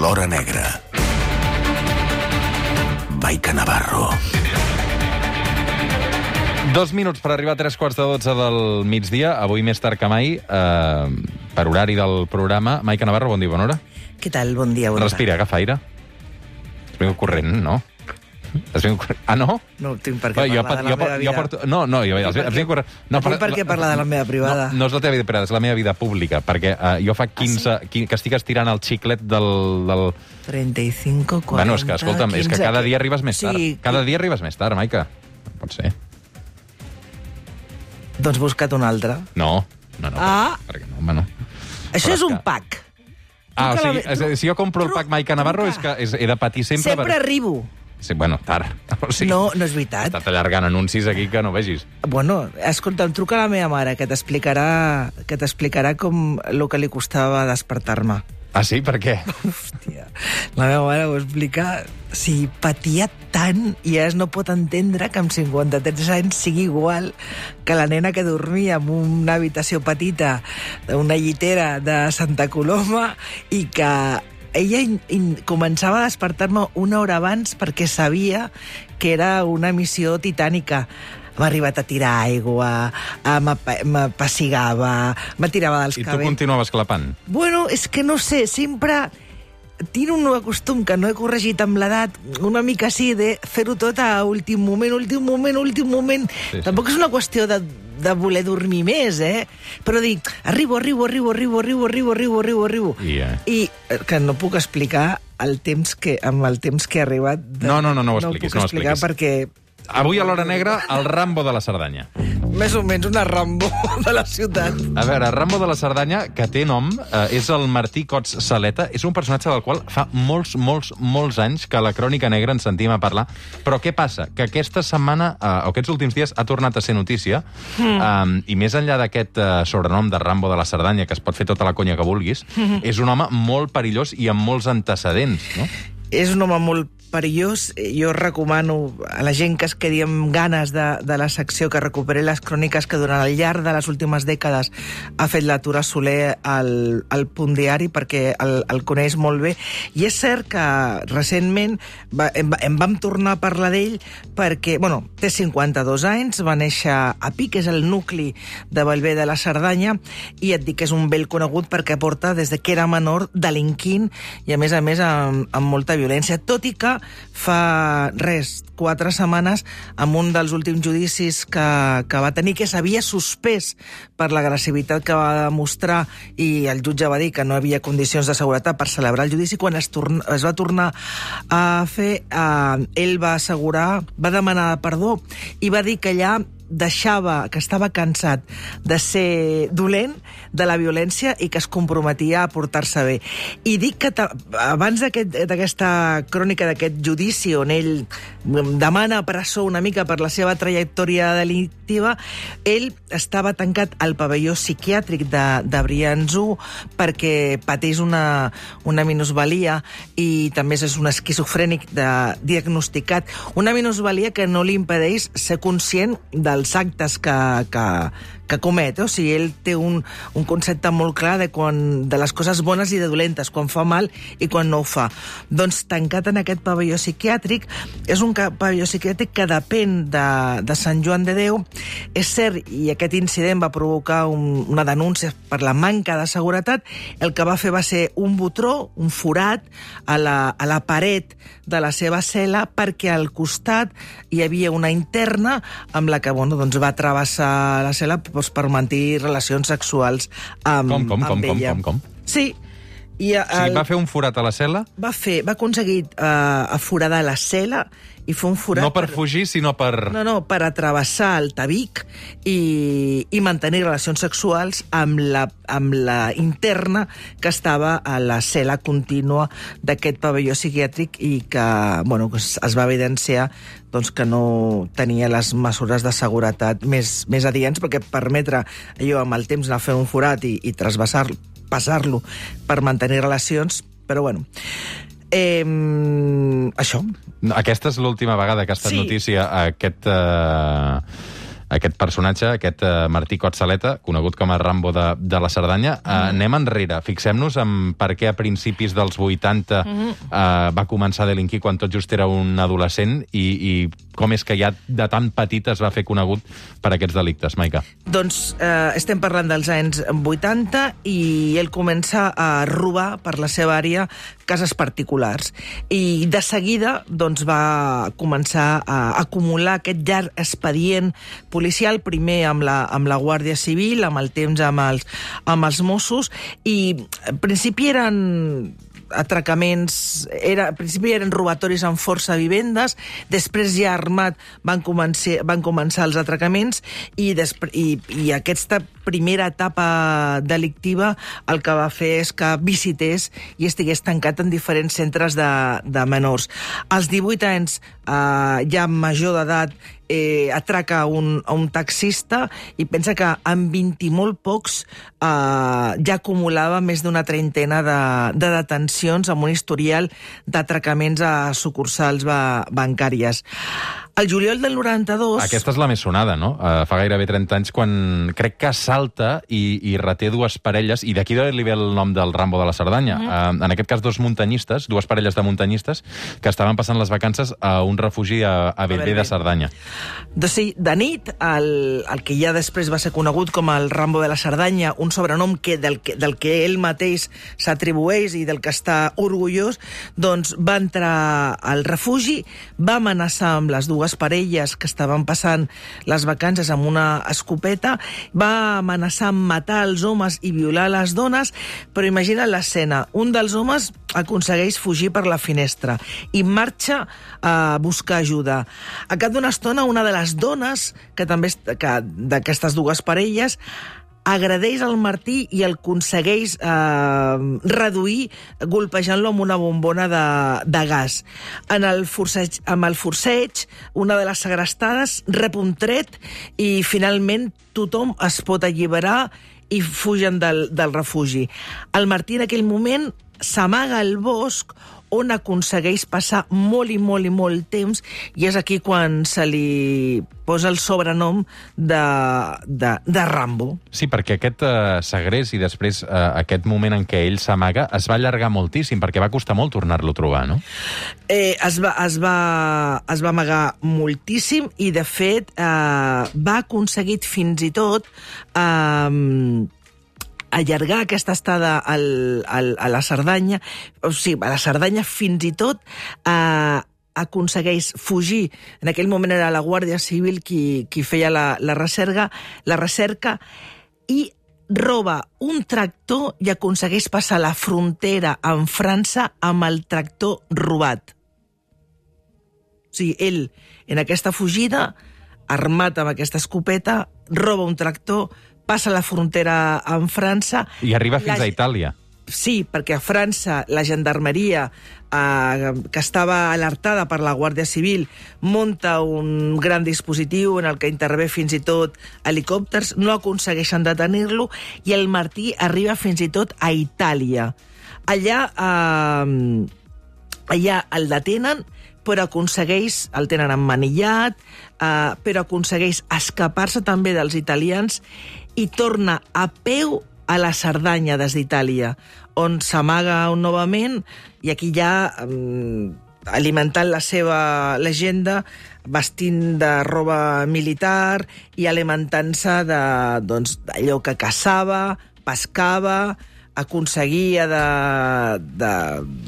L'Hora Negra. Maica Navarro. Dos minuts per arribar a tres quarts de dotze del migdia, avui més tard que mai, eh, per horari del programa. Maica Navarro, bon dia, bona hora. Què tal? Bon dia. Bon Respira, agafa aire. Vingut corrent, no? Vingut corrent. Ah, no? No tinc per què Va, parlar de la jo, meva vida. jo porto... No, no, jo, has vingut corrent. No tinc per què parlar de la meva privada. No, no és la teva vida privada, és la meva vida pública, perquè uh, jo fa 15... Ah, qui- que estic estirant el xiclet del... del... 35, 40, bueno, és que, escolta'm, és que 15, cada dia arribes més tard. Sí, Cada dia arribes més tard, Maica. No pot ser. Doncs busca't un altre. No, no, no. Ah. Perquè no, home, no. Això Però és un que- pack. Ah, o sigui, és, si jo compro el pack Maica Navarro és que és, he de patir sempre... Sempre arribo. Sí, bueno, tard. O sigui, No, no és veritat. estat allargant anuncis aquí que no vegis. Bueno, escolta'm, truca a la meva mare, que t'explicarà que t'explicarà com el que li costava despertar-me. Ah, sí? Per què? Hòstia, la meva mare ho explica... Si patia tant i ara no pot entendre que amb 53 anys sigui igual que la nena que dormia en una habitació petita d'una llitera de Santa Coloma i que ella in, in, començava a despertar-me una hora abans perquè sabia que era una missió titànica m'ha arribat a tirar aigua, m'apa- m'apassigava, m'atirava dels I tu cabells. continuaves clapant? Bueno, és que no sé, sempre tinc un nou costum que no he corregit amb l'edat, una mica així, de fer-ho tot a últim moment, últim moment, últim moment. Sí, sí. Tampoc és una qüestió de, de voler dormir més, eh? Però dic, arribo, arribo, arribo, arribo, arribo, arribo, arribo, arribo, arribo. I, eh? I eh, que no puc explicar el temps que, amb el temps que he arribat. De... No, no, no, no ho no expliquis, puc no ho explicar expliquis. perquè Avui a l'Hora Negra, el Rambo de la Cerdanya. més o menys una Rambo de la ciutat. A veure, Rambo de la Cerdanya, que té nom, eh, és el Martí Cots Saleta. És un personatge del qual fa molts, molts, molts anys que a la Crònica Negra ens sentim a parlar. Però què passa? Que aquesta setmana, eh, o aquests últims dies, ha tornat a ser notícia. Mm. Eh, I més enllà d'aquest eh, sobrenom de Rambo de la Cerdanya, que es pot fer tota la conya que vulguis, és un home molt perillós i amb molts antecedents, no? és un home molt perillós. Jo recomano a la gent que es quedi amb ganes de, de la secció que recuperi les cròniques que durant el llarg de les últimes dècades ha fet la Tura Soler al, al punt diari perquè el, el coneix molt bé. I és cert que recentment va, em, em vam tornar a parlar d'ell perquè, bueno, té 52 anys, va néixer a Pic, és el nucli de Bellver de la Cerdanya, i et dic que és un vell conegut perquè porta des de que era menor delinquint i a més a més amb, amb molta violència, tot i que fa res, quatre setmanes, amb un dels últims judicis que, que va tenir, que s'havia suspès per l'agressivitat que va demostrar i el jutge va dir que no havia condicions de seguretat per celebrar el judici, quan es, torna, es va tornar a fer, eh, ell va assegurar, va demanar perdó i va dir que allà deixava, que estava cansat de ser dolent, de la violència i que es comprometia a portar-se bé. I dic que abans d'aquest- d'aquesta crònica, d'aquest judici on ell demana presó una mica per la seva trajectòria delictiva, ell estava tancat al pavelló psiquiàtric de, de Brianzú perquè pateix una, una minusvalia i també és un esquizofrènic de, diagnosticat. Una minusvalia que no li impedeix ser conscient dels actes que, que, que comet. eh? O sigui, ell té un, un concepte molt clar de, quan, de les coses bones i de dolentes, quan fa mal i quan no ho fa. Doncs tancat en aquest pavelló psiquiàtric, és un pavelló psiquiàtric que depèn de, de Sant Joan de Déu. És cert, i aquest incident va provocar un, una denúncia per la manca de seguretat, el que va fer va ser un botró, un forat, a la, a la paret de la seva cel·la perquè al costat hi havia una interna amb la que bueno, doncs va travessar la cel·la doncs, per mantenir relacions sexuals amb, Com, com, com, amb com, ella. com, com? Sí. I O sigui, el, va fer un forat a la cel·la, va, fer, va aconseguir uh, aforadar la cel·la i fer un forat... no per fugir, sinó per... No, no, per atravessar el tabic i, i mantenir relacions sexuals amb la, amb la interna que estava a la cel·la contínua d'aquest pavelló psiquiàtric i que, bueno, que es, va evidenciar doncs, que no tenia les mesures de seguretat més, més adients, perquè permetre allò amb el temps anar fer un forat i, i trasbassar passar-lo per mantenir relacions, però bueno... Eh, això. No, Aquesta és l'última vegada que ha estat Sí. notícia aquest... Eh, aquest personatge, aquest uh, Martí Cotsaleta, conegut com a Rambo de, de la Cerdanya. Uh, anem enrere. Fixem-nos en per què a principis dels 80 uh, va començar a delinquir quan tot just era un adolescent i, i com és que ja de tan petit es va fer conegut per aquests delictes, Maica? Doncs eh, estem parlant dels anys 80 i ell comença a robar per la seva àrea cases particulars. I de seguida doncs, va començar a acumular aquest llarg expedient policial, primer amb la, amb la Guàrdia Civil, amb el temps amb els, amb els Mossos, i en principi eren atracaments, era, al principi eren robatoris amb força vivendes, després ja armat van començar, van començar els atracaments i, després, i, i aquesta primera etapa delictiva el que va fer és que visités i estigués tancat en diferents centres de, de menors. Als 18 anys, eh, ja major d'edat, eh, atraca un, a un taxista i pensa que amb 20 i molt pocs eh, ja acumulava més d'una trentena de, de detencions amb un historial d'atracaments a sucursals ba bancàries. El juliol del 92... Aquesta és la més sonada, no? Uh, fa gairebé 30 anys quan crec que salta i, i reté dues parelles, i d'aquí li ve el nom del Rambo de la Cerdanya. Uh -huh. uh, en aquest cas, dos muntanyistes, dues parelles de muntanyistes, que estaven passant les vacances a un refugi a, a Bellver de Cerdanya. Doncs sí, de nit, el, el que ja després va ser conegut com el Rambo de la Cerdanya, un sobrenom que del, que, del que ell mateix s'atribueix i del que està orgullós, doncs va entrar al refugi, va amenaçar amb les dues dues parelles que estaven passant les vacances amb una escopeta, va amenaçar amb matar els homes i violar les dones, però imagina l'escena. Un dels homes aconsegueix fugir per la finestra i marxa a buscar ajuda. A cap d'una estona, una de les dones, que també d'aquestes dues parelles, agradeix el Martí i el aconsegueix eh, reduir golpejant-lo amb una bombona de, de gas. En el forceig, amb el forceig, una de les segrestades rep un tret i finalment tothom es pot alliberar i fugen del, del refugi. El Martí en aquell moment s'amaga al bosc on aconsegueix passar molt i molt i molt temps i és aquí quan se li posa el sobrenom de, de, de Rambo. Sí, perquè aquest uh, segrest i després uh, aquest moment en què ell s'amaga es va allargar moltíssim, perquè va costar molt tornar-lo a trobar, no? Eh, es, va, es, va, es va amagar moltíssim i, de fet, eh, va aconseguit fins i tot... Eh, allargar aquesta estada al, al, a la Cerdanya, o sigui, a la Cerdanya fins i tot eh, aconsegueix fugir. En aquell moment era la Guàrdia Civil qui, qui feia la, la, recerca, la recerca i roba un tractor i aconsegueix passar la frontera amb França amb el tractor robat. O sigui, ell, en aquesta fugida, armat amb aquesta escopeta, roba un tractor, passa la frontera amb França... I arriba fins la... a Itàlia. Sí, perquè a França la gendarmeria, eh, que estava alertada per la Guàrdia Civil, monta un gran dispositiu en el que intervé fins i tot helicòpters, no aconsegueixen detenir-lo i el Martí arriba fins i tot a Itàlia. Allà, eh, allà el detenen, però aconsegueix, el tenen emmanillat, eh, però aconsegueix escapar-se també dels italians i torna a peu a la Cerdanya des d'Itàlia, on s'amaga novament i aquí ja um, alimentant la seva legenda vestint de roba militar i alimentant-se d'allò doncs, que caçava, pescava, aconseguia de, de,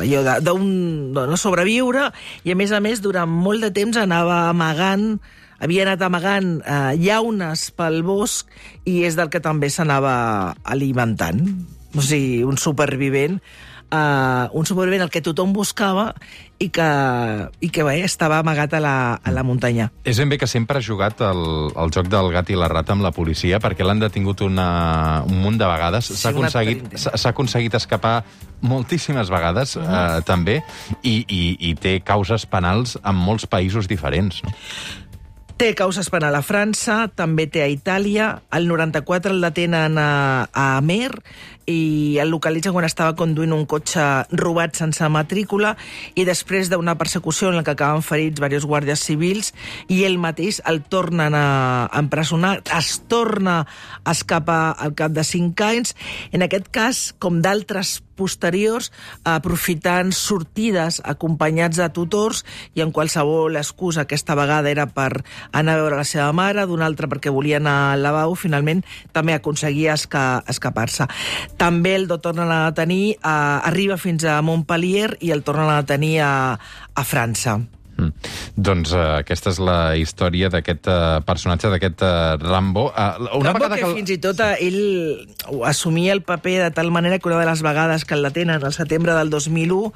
de, un, de no sobreviure i a més a més durant molt de temps anava amagant havia anat amagant eh, llaunes pel bosc i és del que també s'anava alimentant. O sigui, un supervivent uh, un supervivent el que tothom buscava i que, i que bé, estava amagat a la, a la muntanya. És ben bé que sempre ha jugat el, el joc del gat i la rata amb la policia perquè l'han detingut una, un munt de vegades. S'ha sí, aconseguit, aconseguit escapar moltíssimes vegades, uh -huh. eh, també, i, i, i té causes penals en molts països diferents. No? Té causes penal a França, també té a Itàlia. El 94 el detenen a, a Amer i el localitzen quan estava conduint un cotxe robat sense matrícula i després d'una persecució en la que acaben ferits diversos guàrdies civils i ell mateix el tornen a empresonar, es torna a escapar al cap de cinc anys. En aquest cas, com d'altres posteriors, aprofitant sortides acompanyats de tutors i en qualsevol excusa, aquesta vegada era per anar a veure la seva mare, d'una altra perquè volia anar al lavabo, finalment també aconseguia esca escapar-se. També el tornen a tenir, eh, arriba fins a Montpellier i el tornen a tenir a, a França. Mm. Doncs uh, aquesta és la història d'aquest uh, personatge, d'aquest uh, Rambo. Uh, una Rambo que, que fins i tot uh, ell assumia el paper de tal manera que una de les vegades que el detenen al setembre del 2001, uh,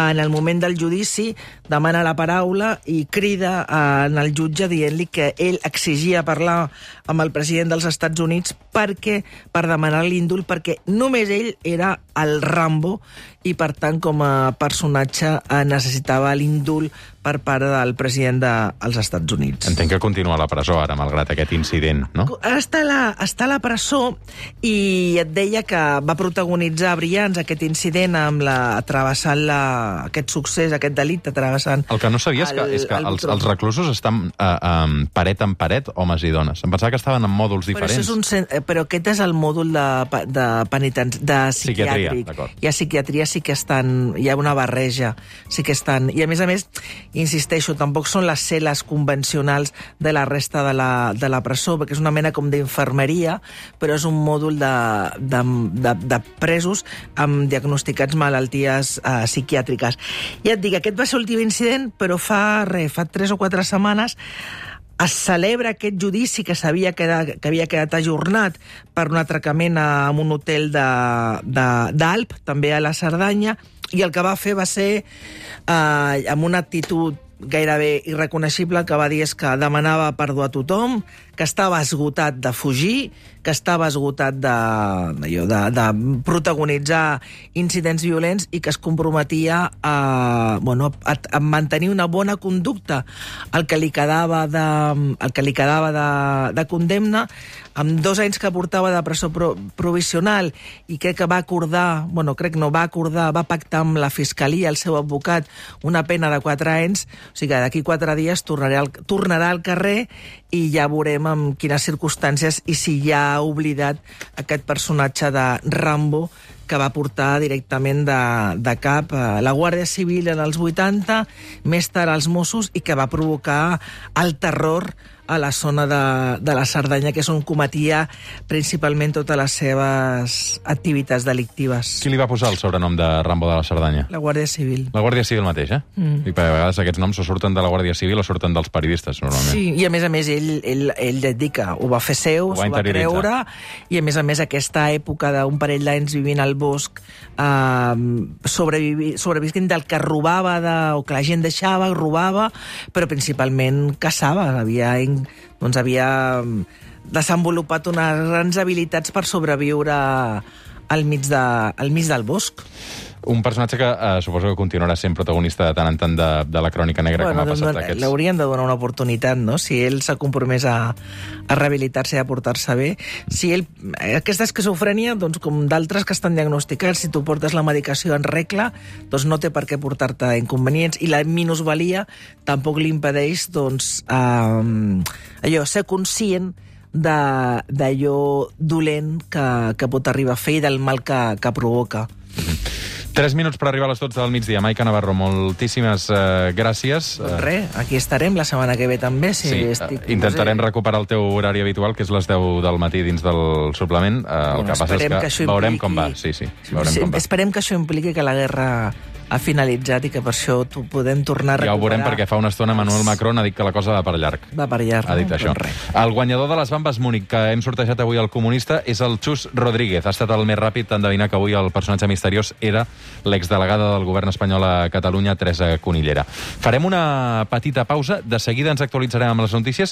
en el moment del judici, demana la paraula i crida uh, en el jutge dient-li que ell exigia parlar amb el president dels Estats Units perquè per demanar l'índol, perquè només ell era el Rambo i, per tant, com a personatge necessitava l'índol per part del president dels Estats Units. Entenc que continua a la presó ara, malgrat aquest incident, no? Està a la, està a la presó i et deia que va protagonitzar brillants aquest incident amb la, travessant la, aquest succés, aquest delicte, travessant... El que no sabia és que, és que el els, els reclusos estan uh, um, paret en paret, homes i dones. Em pensava que estaven en mòduls diferents. Però, és un, eh, però aquest és el mòdul de, de penitents, de psiquiàtric. Psiquiatria, I a psiquiatria sí que estan... Hi ha una barreja, sí que estan... I a més a més, insisteixo, tampoc són les cel·les convencionals de la resta de la, de la presó, perquè és una mena com d'infermeria, però és un mòdul de, de, de, de presos amb diagnosticats malalties eh, psiquiàtriques. Ja et dic, aquest va ser l'últim incident, però fa, re, fa tres o quatre setmanes es celebra aquest judici que s'havia quedat, que havia quedat ajornat per un atracament a, un hotel d'Alp, també a la Cerdanya, i el que va fer va ser, eh, amb una actitud gairebé irreconeixible, que va dir és que demanava perdó a tothom, que estava esgotat de fugir, que estava esgotat de, de, de, protagonitzar incidents violents i que es comprometia a, bueno, a, a mantenir una bona conducta. El que li quedava de, el que li quedava de, de condemna amb dos anys que portava de presó pro, provisional i crec que va acordar, bueno, crec no, va acordar, va pactar amb la Fiscalia, el seu advocat, una pena de quatre anys, o sigui que d'aquí quatre dies tornarà al, tornarà al carrer i ja veurem amb quines circumstàncies i si ja ha oblidat aquest personatge de Rambo que va portar directament de, de cap. A la Guàrdia Civil en els 80, més tard als Mossos, i que va provocar el terror a la zona de, de la Cerdanya, que és on cometia principalment totes les seves activitats delictives. Qui li va posar el sobrenom de Rambo de la Cerdanya? La Guàrdia Civil. La Guàrdia Civil mateix, eh? Mm. I per a vegades aquests noms o surten de la Guàrdia Civil o surten dels periodistes, normalment. Sí, i a més a més ell, ell, ell que ho va fer seu, ho va, va creure, i a més a més aquesta època d'un parell d'anys vivint al bosc, eh, sobrevisquint del que robava de, o que la gent deixava, robava, però principalment caçava, havia doncs havia mm, desenvolupat unes grans habilitats per sobreviure al mig, de, al mig del bosc. Un personatge que eh, suposo que continuarà sent protagonista de tant en tant de, de la crònica negra bueno, com ha passat aquests... L'haurien de donar una oportunitat, no? Si ell s'ha compromès a, a rehabilitar-se i a portar-se bé. Si ell... Aquesta esquizofrènia, doncs, com d'altres que estan diagnosticats, si tu portes la medicació en regla, doncs no té per què portar-te inconvenients. I la minusvalia tampoc li impedeix, doncs, eh, allò, ser conscient d'allò dolent que, que pot arribar a fer i del mal que, que provoca. Tres minuts per arribar a les 12 del migdia. Maica Navarro, moltíssimes uh, gràcies. Doncs res, aquí estarem la setmana que ve també. Si sí, estic, intentarem no sé... recuperar el teu horari habitual, que és les 10 del matí dins del suplement. Uh, el que passa és que, que veurem impliqui... com va. Sí, sí, veurem sí, com va. Esperem que això impliqui que la guerra ha finalitzat i que per això tu podem tornar a recuperar... Ja ho veurem perquè fa una estona Manuel Macron ha dit que la cosa va per llarg. Va per llarg. Ha dit no? això. El guanyador de les bambes Múnich que hem sortejat avui al comunista és el Xus Rodríguez. Ha estat el més ràpid d'endevinar que avui el personatge misteriós era l'exdelegada del govern espanyol a Catalunya, Teresa Conillera. Farem una petita pausa. De seguida ens actualitzarem amb les notícies